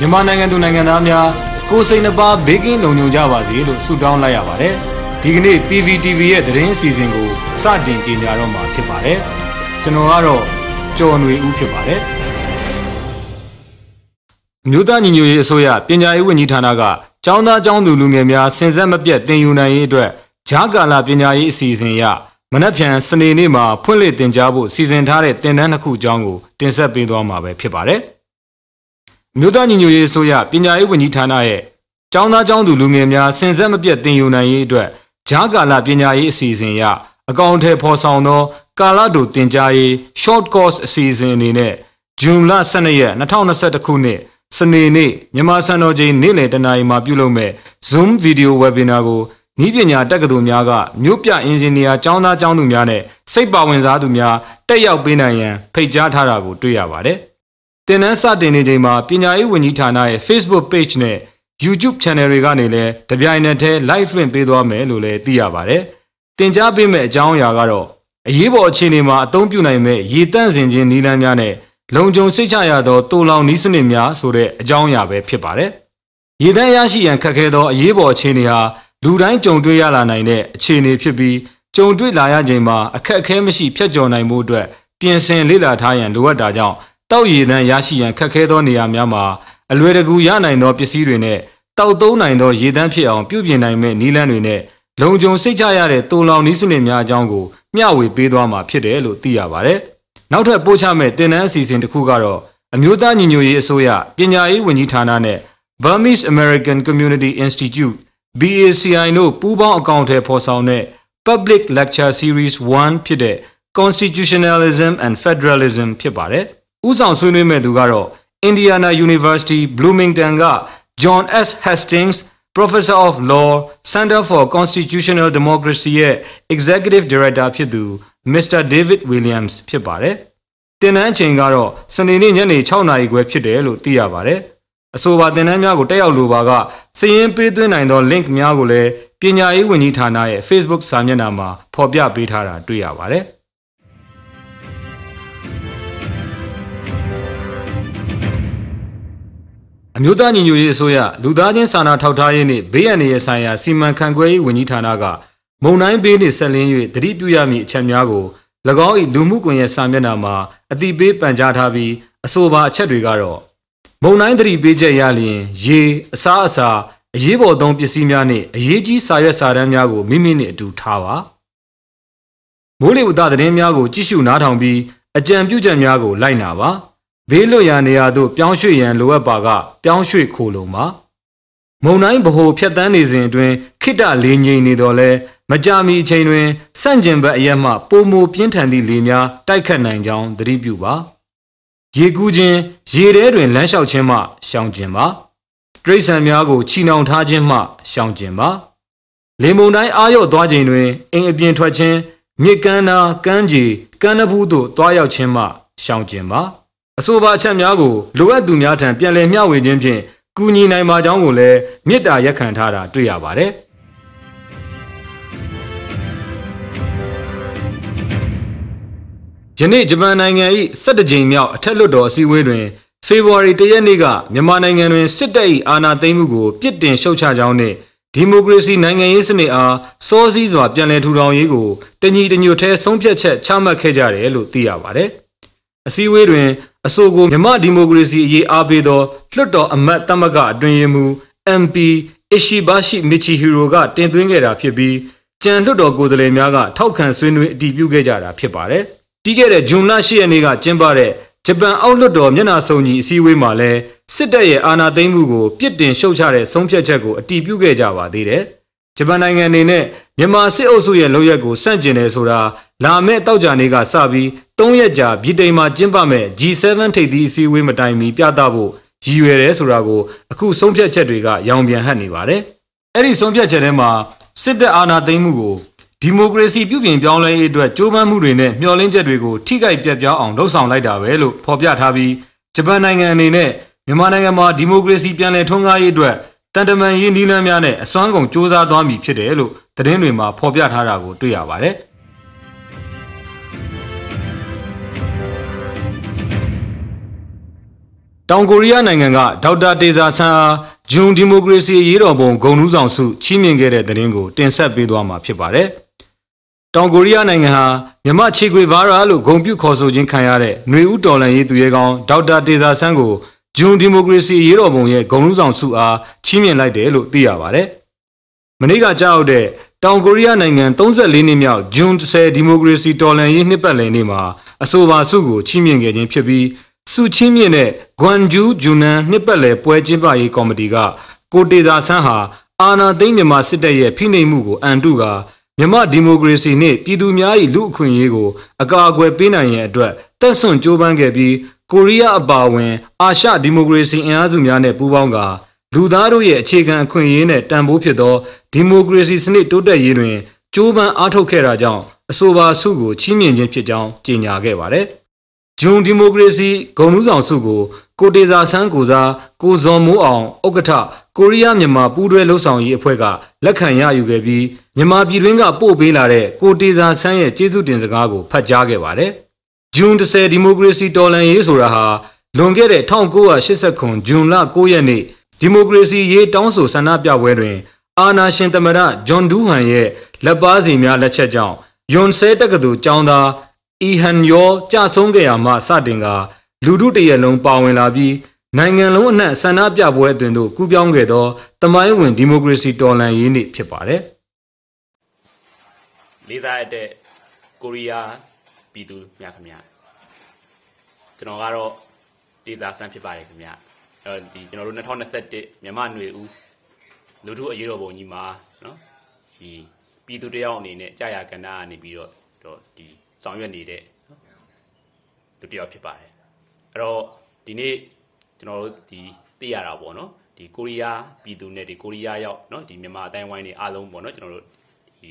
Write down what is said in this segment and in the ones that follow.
မြန်မာနိုင်ငံသူနိုင်ငံသားများကိုယ်စိတ်နှပါဘေးကင်းလုံခြုံကြပါစေလို့ဆုတောင်းလိုက်ရပါတယ်။ဒီကနေ့ PVTV ရဲ့သတင်းအစီအစဉ်ကိုစတင်ကြေညာတော့မှာဖြစ်ပါတယ်။ကျွန်တော်ကတော့ကျော်ຫນွေဦးဖြစ်ပါတယ်။အမျိုးသားညီညွတ်ရေးအစိုးရပညာရေးဝန်ကြီးဌာနကကျောင်းသားကျောင်းသူလူငယ်များစင်စက်မပြတ်သင်ယူနိုင်ရေးအတွက်ဂျားကာလာပညာရေးအစီအစဉ်အရ မနက်ဖြန်စနေနေ့မှာဖွင့်လှစ်တင်ကြားဖို့စီစဉ်ထားတဲ့သင်တန်းတစ်ခုအကြောင်းကိုတင်ဆက်ပေးသွားမှာပဲဖြစ်ပါတယ်။မြို့သားညီညွတ်ရေးအစိုးရပညာရေးဝန်ကြီးဌာနရဲ့ကျောင်းသားကျောင်းသူလူငယ်များစင်စက်မပြတ်သင်ယူနိုင်ရေးအတွက်ဂျားကာလပညာရေးအစီအစဉ်အရအကောင့်ထဲပေါ်ဆောင်သောကာလတူတင်ကြားရေး short course အစီအစဉ်အနေနဲ့ဇွန်လ12ရက်2021ခုနှစ်စနေနေ့မြန်မာစံတော်ချိန်နေ့လယ်တနာရီမှာပြုလုပ်မဲ့ Zoom video webinar ကို ဤပညာတက္ကသိုလ်များကမြို့ပြအင်ဂျင်နီယာကျောင်းသားကျောင်းသူများနဲ့စိတ်ပါဝင်စားသူများတက်ရောက်ပေးနိုင်ရန်ဖိတ်ကြားထားတာကိုတွေ့ရပါတယ်။တင်နန်းစတင်နေချိန်မှာပညာရေးဝန်ကြီးဌာနရဲ့ Facebook Page နဲ့ YouTube Channel တွေကနေလည်းတပြိုင်နက်တည်း live လွှင့်ပေးသွားမယ်လို့လည်းသိရပါတယ်။တင် जा ပေးမဲ့အကြောင်းအရာကတော့အရေးပေါ်အခြေအနေမှာအသုံးပြုနိုင်မဲ့ရေတန့်စင်ခြင်းနည်းလမ်းများနဲ့လုံခြုံစိတ်ချရသောတူလောင်နည်းစနစ်များဆိုတဲ့အကြောင်းအရာပဲဖြစ်ပါတယ်။ရေတန့်ရရှိရန်ခက်ခဲသောအရေးပေါ်အခြေအနေဟာ လူတိုင်းကြုံတွေ့ရလာနိုင်တဲ့အခြေအနေဖြစ်ပြီးကြုံတွေ့လာရချိန်မှာအခက်အခဲမရှိဖြတ်ကျော်နိုင်မှုအတွက်ပြင်ဆင်လေ့လာထားရန်လိုအပ်တာကြောင့်တောက်ရည်တန်းရရှိရန်ခက်ခဲသောနေရာများမှာအလွယ်တကူရနိုင်သောပစ္စည်းတွေနဲ့တောက်သုံးနိုင်သောရေတန်းဖြစ်အောင်ပြုပြင်နိုင်မဲ့နည်းလမ်းတွေနဲ့လုံခြုံစိတ်ချရတဲ့တူလောင်နည်းစနစ်များအကြောင်းကိုမျှဝေပေးသွားမှာဖြစ်တယ်လို့သိရပါတယ်။နောက်ထပ်ပို့ချမဲ့တင်နန်းအစီအစဉ်တစ်ခုကတော့အမျိုးသားညီညွတ်ရေးအစိုးရပညာရေးဝန်ကြီးဌာနနဲ့ Burmese American Community Institute BACI တို့ပူးပေါင်းအကောင့်ထဲပေါ်ဆောင်တဲ့ Public Lecture Series 1ဖြစ်တဲ့ Constitutionalism and Federalism ဖြစ်ပါတယ်။ဥဆောင်ဆွေးနွေးမဲ့သူကတော့ Indiana University Bloomington က John S Hastings Professor of Law Center for Constitutional Democracy ရဲ့ Executive Director ဖြစ်သူ Mr. David Williams ဖြစ်ပါတယ်။တင်နန်းအချိန်ကတော့စနေနေ့ညနေ6နာရီခွဲဖြစ်တယ်လို့သိရပါတယ်။ အဆိုပါတင်နန်းများကိုတက်ရောက်လိုပါကစည်ရင်းပေးသွင်းနိုင်သော link များကိုလည်းပညာရေးဝန်ကြီးဌာနရဲ့ Facebook စာမျက်နှာမှာဖော်ပြပေးထားတာတွေ့ရပါတယ်။အမျိုးသားညီညွတ်ရေးအစိုးရလူသားချင်းစာနာထောက်ထားရေးနှင့်ဘေးအန္တရာယ်ဆိုင်ရာစီမံခန့်ခွဲရေးဝန်ကြီးဌာနကမုံတိုင်းဘေးနှင့်ဆက်လင်း၍တတိပြုရမည့်အချက်များကို၎င်း၏လူမှုကွန်ရက်စာမျက်နှာမှာအတိပေးပန်ကြားထားပြီးအဆိုပါအချက်တွေကတော့ မုံတိုင်းတတိပေးချက်ရလျင်ရေအစားအစာအရေးပေါ်သုံးပစ္စည်းများနှင့်အရေးကြီးစာရွက်စာတမ်းများကိုမိမိနှင့်အတူထားပါမိုးလေဝသသတင်းများကိုကြည့်ရှုနားထောင်ပြီးအကြံပြုချက်များကိုလိုက်နာပါဘေးလွတ်ရာနေရာသို့ပြောင်းရွှေ့ရန်လိုအပ်ပါကပြောင်းရွှေ့ခိုလုံပါမုံတိုင်းဗဟိုဖြတ်တန်းနေစဉ်အတွင်းခိတလေးငိမ့်နေတော်လဲမကြမီအချိန်တွင်စန့်ကျင်ဘက်အရက်မှပုံမပြင်းထန်သည့်လေများတိုက်ခတ်နိုင်ကြောင်းသတိပြုပါ ရေကူးခြင်းရေထဲတွင်လမ်းလျှောက်ခြင်းမှရှောင်ကျင်ပါတိရစ္ဆာန်များကိုချီနှောင်ထားခြင်းမှရှောင်ကျင်ပါလေမုန်တိုင်းအာရုံသွားခြင်းတွင်အိမ်အပြင်ထွက်ခြင်းမြစ်ကမ်းနာကမ်းခြေကမ်းနဖူးသို့တွားရောက်ခြင်းမှရှောင်ကျင်ပါအဆိုပါအချက်များကိုလိုအပ်သူများထံပြန်လည်မျှဝေခြင်းဖြင့်ကူညီနိုင်ပါကြောင်းကိုလည်းမေတ္တာရက်ခံထားတာတွေ့ရပါတယ် ယနေ့ဂျပန်နိုင်ငံ၏17ကြိမ်မြောက်အထက်လွှတ်တော်အစည်းအဝေးတွင်ဖေဖော်ဝါရီ၁ရက်နေ့ကမြန်မာနိုင်ငံတွင်စစ်တပ်၏အာဏာသိမ်းမှုကိုပြစ်တင်ရှုတ်ချကြောင်းနှင့်ဒီမိုကရေစီနိုင်ငံရေးစနစ်အားစောစည်းစွာပြန်လည်ထူထောင်ရေးကိုတညီတညွတ်ထဲဆုံးဖြတ်ချက်ချမှတ်ခဲ့ကြတယ်လို့သိရပါတယ်။အစည်းအဝေးတွင်အဆိုကိုမြမဒီမိုကရေစီအရေးအားပေးသောလွှတ်တော်အမတ်တမကအတွင်ရင်မူ MP အရှိဘာရှိမီချီဟီရိုကတင်သွင်းခဲ့တာဖြစ်ပြီးကြံလွှတ်တော်ကိုယ်စားလှယ်များကထောက်ခံဆွေးနွေးအတည်ပြုခဲ့ကြတာဖြစ်ပါတယ်။ ပြီးခဲ့တဲ့ဇွန်လ10ရက်နေ့ကကျင်းပတဲ့ဂျပန်အောက်လွှတ်တော်မျက်နှာစုံကြီးအစည်းအဝေးမှာလည်းစစ်တပ်ရဲ့အာဏာသိမ်းမှုကိုပြစ်တင်ရှုတ်ချတဲ့ဆုံးဖြတ်ချက်ကိုအတည်ပြုခဲ့ကြပါသေးတယ်။ဂျပန်နိုင်ငံအနေနဲ့မြန်မာစစ်အုပ်စုရဲ့လုပ်ရက်ကိုစန့်ကျင်တယ်ဆိုတာလာမယ့်တောက်ကြနေကစပြီး၃ရက်ကြာဗြိတိန်မှာကျင်းပမဲ့ G7 ထိပ်သီးအစည်းအဝေးမတိုင်မီပြသဖို့ရည်ရွယ်တယ်ဆိုတာကိုအခုဆုံးဖြတ်ချက်တွေကရောင်ပြန်ဟပ်နေပါတယ်။အဲ့ဒီဆုံးဖြတ်ချက်ထဲမှာစစ်တပ်အာဏာသိမ်းမှုကို ဒီမိုကရေစီပြုပြင်ပြောင်းလဲရေးအတွက်ကြိုးပမ်းမှုတွေနဲ့မျှော်လင့်ချက်တွေကိုထိခိုက်ပြက်ပြားအောင်လှုံ့ဆော်လိုက်တာပဲလို့ဖော်ပြထားပြီးဂျပန်နိုင်ငံအနေနဲ့မြန်မာနိုင်ငံမှာဒီမိုကရေစီပြန်လည်ထွန်းကားရေးအတွက်တန်တမာရေးနည်းလမ်းများနဲ့အစွမ်းကုန်စ조사သွားမည်ဖြစ်တယ်လို့သတင်းတွေမှာဖော်ပြထားတာကိုတွေ့ရပါတယ်တောင်ကိုရီးယားနိုင်ငံကဒေါက်တာတေဇာဆန်အားဂျွန်ဒီမိုကရေစီရေးတော်ပုံဂုဏ်ထူးဆောင်စုချီးမြှင့်ခဲ့တဲ့သတင်းကိုတင်ဆက်ပေးသွားမှာဖြစ်ပါတယ်။ တောင်ကိုရီးယားနိုင်ငံဟာမြမချီကွေဗာရာလို့ဂုဏ်ပြုခေါ်ဆိုခြင်းခံရတဲ့ຫນွေဦးတော်လန်ရေးသူရဲကောင်းဒေါက်တာတေဇာဆန်းကိုဂျွန်ဒီမိုကရေစီရေးတော်ပုံရဲ့ဂုဏ်ထူးဆောင်ဆုအားချီးမြှင့်လိုက်တယ်လို့သိရပါတယ်။မနေ့ကကြောက်တဲ့တောင်ကိုရီးယားနိုင်ငံ34နှစ်မြောက်ဂျွန်10ဒီမိုကရေစီတော်လှန်ရေးနှစ်ပတ်လည်နေ့မှာအဆိုပါဆုကိုချီးမြှင့်ခဲ့ခြင်းဖြစ်ပြီးဆုချီးမြှင့်တဲ့ဂွမ်ဂျူးဂျူနန်နှစ်ပတ်လည်ပွဲကျင်းပရေးကော်မတီကကိုတေသာဆန်းဟာအာနာသိမ့်မြန်မာစစ်တပ်ရဲ့ဖိနှိပ်မှုကိုအန်တုက မြန်မာဒီမိုကရေစီနှင့်ပြည်သူများ၏လူအခွင့်အရေးကိုအကာအကွယ်ပေးနိုင်ရန်အတွက်တက်ဆွန့်ကြိုးပမ်းခဲ့ပြီးကိုရီးယားအပါအဝင် အာရှဒီမိုကရေစီအင်အားစုများနဲ့ပူးပေါင်းကာလူသားတို့ရဲ့အခြေခံအခွင့်အရေးနဲ့တန်ဖိုးဖြစ်သောဒီမိုကရေစီစနစ်တိုးတက်ရေးတွင်ကြိုးပမ်းအားထုတ်ခဲ့တာကြောင့်အဆိုပါဆုကိုချီးမြှင့်ခြင်းဖြစ်ကြောင်းကြေညာခဲ့ပါတယ်။ဂျွန်ဒီမိုကရေစီဂုဏ်ထူးဆောင်ဆုကိုကိုတေဇာဆန်းကိုစားကိုဇော်မိုးအောင်ဥက္ကဋ္ဌကိုရီးယားမြန်မာပူးတွဲလှုပ်ဆောင်ရေးအဖွဲ့ကလက်ခံရယူခဲ့ပြီး မြန်မာပြည်တွင်းကပို့ပေးလာတဲ့ကိုတေဇာဆန်းရဲ့ကျေးဇူးတင်စကားကိုဖတ်ကြားခဲ့ပါတယ်။ဂျွန်30ဒီမိုကရေစီတော်လှန်ရေးဆိုတာဟာလွန်ခဲ့တဲ့1989ဂျွန်လ9ရက်နေ့ဒီမိုကရေစီရေးတောင်းဆိုဆန္ဒပြပွဲတွင် အာနာရှင်သမရဂျွန်ဒူးဟန်ရဲ့လက်ပါစီများလက်ချက်ကြောင့်ယွန်ဆဲတက္ကသိုလ်ကျောင်းသားအီဟန်ယောကြဆုံးခဲ့ရမှစတင်ကလူထုတရက်လုံးပါဝင်လာပြီးနိုင်ငံလုံးအနှံ့ဆန္ဒပြပွဲအတွင်သို့ကူးပြောင်းခဲ့သောတမိုင်းဝင်ဒီမိုကရေစီတော်လှန်ရေးနေ့ဖြစ်ပါတယ်။ လေးစားရတဲ့ကိုရီးယားပြည်သူများခင်ဗျာကျွန်တော်ကတော့ဒေတာဆန်းဖြစ်ပါတယ်ခင်ဗျာအဲဒီကျွန်တော်တို့2021မြန်မာຫນွေဦးလူထုအရေးတော်ပုံကြီးမှာနော်ဒီပြည်သူတယောက်အနေနဲ့ကြာရကဏ္ဍကနေပြီးတော့တော့ဒီဆောင်ရွက်နေတဲ့သူတယောက်ဖြစ်ပါတယ်အဲ့တော့ဒီနေ့ကျွန်တော်တို့ဒီသိရတာပေါ့နော်ဒီကိုရီးယားပြည်သူနဲ့ဒီကိုရီးယားရောက်နော်ဒီမြန်မာအတိုင်းဝိုင်းတွေအားလုံးပေါ့နော်ကျွန်တော်တို့ဒီ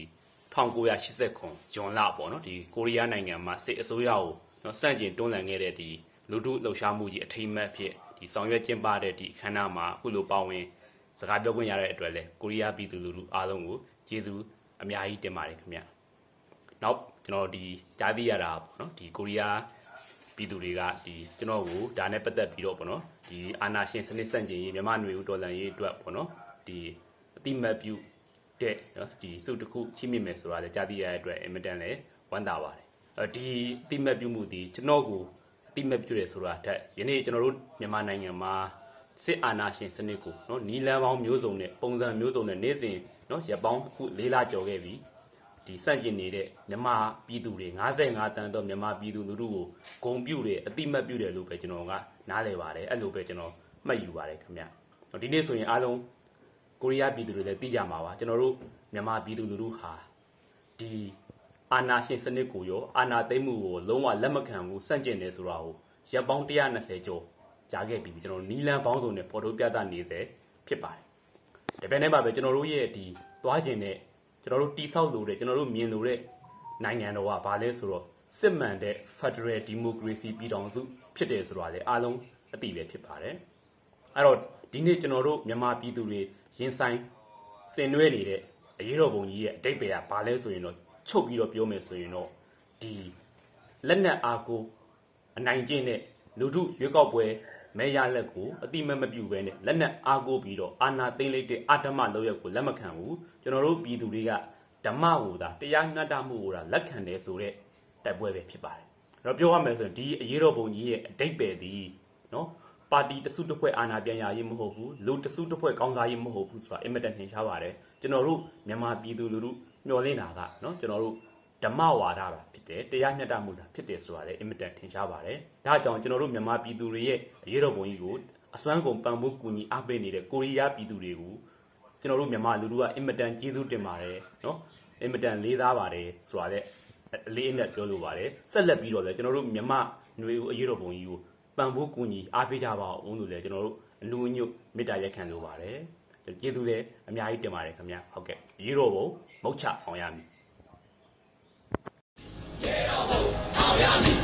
1980ခုဂျွန်လပေါ့နော်ဒီကိုရီးယားနိုင်ငံမှာစစ်အစိုးရကိုနော်စန့်ကျင်တွန်းလှန်ခဲ့တဲ့ဒီလူထုလှုပ်ရှားမှုကြီးအထိမ်းအမှတ်ဖြစ်ဒီဆောင်ရွက်ကျင်းပတဲ့ဒီအခမ်းအနားမှာအခုလိုပါဝင်စကားပြောခွင့်ရတဲ့အတွက်လည်းကိုရီးယားပြည်သူလူထုအားလုံးကိုကျေးဇူးအများကြီးတင်ပါတယ်ခင်ဗျ။နောက်ကျွန်တော်ဒီကြားသိရတာပေါ့နော်ဒီကိုရီးယားပြည်သူတွေကဒီကျွန်တော်ကိုဒါနဲ့ပတ်သက်ပြီးတော့ပေါ့နော်ဒီအာနာရှင်စနစ်ဆန့်ကျင်ရေးမြန်မာຫນွေဦးတော်လှန်ရေးအတွက်ပေါ့နော်ဒီအတိမတ်ပြု တဲ့နော်ဒီစုတစ်ခုချိမိမယ်ဆိုတာလည်းကြားသိရတဲ့အတွက်အင်မတန်လည်းဝမ်းသာပါတယ်။အဲဒီအတိမတ်ပြုမှုဒီကျွန်တော်ကိုအတိမတ်ပြုတယ်ဆိုတာတက်ယနေ့ကျွန်တော်တို့မြန်မာနိုင်ငံမှာစစ်အာဏာရှင်စနစ်ကိုနော်နီလန်ပေါင်းမျိုးစုံနဲ့ပုံစံမျိုးစုံနဲ့နေ့စဉ်နော်ရပောင်းခုလေးလကျော်ခဲ့ပြီဒီစန့်ကျင်နေတဲ့မြန်မာပြည်သူတွေ55တန်းသောမြန်မာပြည်သူလူထုကိုဂုံပြုတယ်အတိမတ်ပြုတယ်လို့ပဲကျွန်တော်ကနားလည်ပါတယ်အဲ့လိုပဲကျွန်တော်မှတ်ယူပါတယ်ခင်ဗျဒီနေ့ဆိုရင်အားလုံး ကိုရီးယားပြည်သူတွေလည်းသိကြမှာပါကျွန်တော်တို့မြန်မာပြည်သူလူထုဟာဒီအာနာရှင်စနစ်ကိုရောအာနာသိမ့်မှုကိုလုံးဝလက်မခံဘူးစန့်ကျင်တယ်ဆိုတာကိုရပ်ပေါင်း120ကျော်ကြားခဲ့ပြီးကျွန်တော်နီလန်ပေါင်းစုံနဲ့ဖော်ထုတ်ပြသနေစေဖြစ်ပါတယ်။ဒါပေမဲ့ပဲကျွန်တော်တို့ရဲ့ဒီသွားကျင်တဲ့ကျွန်တော်တို့တိဆောက်လို့တဲ့ကျွန်တော်တို့မြင်လို့တဲ့နိုင်ငံတော်ကဘာလဲဆိုတော့စစ်မှန်တဲ့ Federal Democracy ပြည်ထောင်စုဖြစ်တယ်ဆိုတာလေအားလုံးအသိပဲဖြစ်ပါတယ်။အဲ့တော့ဒီနေ့ကျွန်တော်တို့မြန်မာပြည်သူတွေ ရင်ဆိုင်ဆင်နွှဲနေတဲ့အရေးတော်ပုံကြီးရဲ့အတိတ်ပဲကဘာလဲဆိုရင်တော့ချုပ်ပြီးတော့ပြောမယ်ဆိုရင်တော့ဒီလက်နက်အားကိုအနိုင်ကျင့်တဲ့လူထုရွေးကောက်ပွဲမဲရလက်ကိုအတိမတ်မပြုဘဲနဲ့လက်နက်အားကိုပြီးတော့အာဏာသိမ်းလိုက်တဲ့အဓမ္မလုပ်ရက်ကိုလက်မခံဘူးကျွန်တော်တို့ပြည်သူတွေကဓမ္မဟူတာတရားမျှတမှုဟူတာလက်ခံတယ်ဆိုတဲ့တိုက်ပွဲပဲဖြစ်ပါတယ်အဲ့တော့ပြောရမယ်ဆိုရင်ဒီအရေးတော်ပုံကြီးရဲ့အတိတ်ပဲဒီနော် ပါတီတစုတစ်ဖွဲ့အာဏာပြန်ရရေးမဟုတ်ဘူးလူတစုတစ်ဖွဲ့ကောင်းစားရေးမဟုတ်ဘူးဆိုတာအင်မတန်ထင်ရှားပါတယ်ကျွန်တော်တို့မြန်မာပြည်သူလူထုမျှော်လင့်တာကနော်ကျွန်တော်တို့ဓမ္မဝါဒတာဖြစ်တယ်တရားမျှတမှုတာဖြစ်တယ်ဆိုတာလည်းအင်မတန်ထင်ရှားပါတယ်ဒါကြောင့်ကျွန်တော်တို့မြန်မာပြည်သူတွေရဲ့အရေးတော်ပုံကြီးကိုအစွမ်းကုန်ပံ့ပိုးကူညီအားပေးနေတဲ့ကိုရီးယားပြည်သူတွေကိုကျွန်တော်တို့မြန်မာလူထုကအင်မတန်ကျေးဇူးတင်ပါတယ်နော်အင်မတန်လေးစားပါတယ်ဆိုတာလည်းအလေးအနက်ပြောလိုပါတယ်ဆက်လက်ပြီးတော့လည်းကျွန်တော်တို့မြန်မာຫນွေဦးအရေးတော်ပုံကြီးကို ပံ့ပိုးကူညီအားပေးကြပါအောင်လို့လည်းကျွန်တော်တို့အနူးညွတ်မေတ္တာရက်ခံလိုပါတယ်ကျေးဇူးလည်းအများကြီးတင်ပါတယ်ခင်ဗျာဟုတ်ကဲ့ရေတော်ဘုံမုတ်ချအောင်ရမည်ရေတော်ဘုံအောင်ရမည်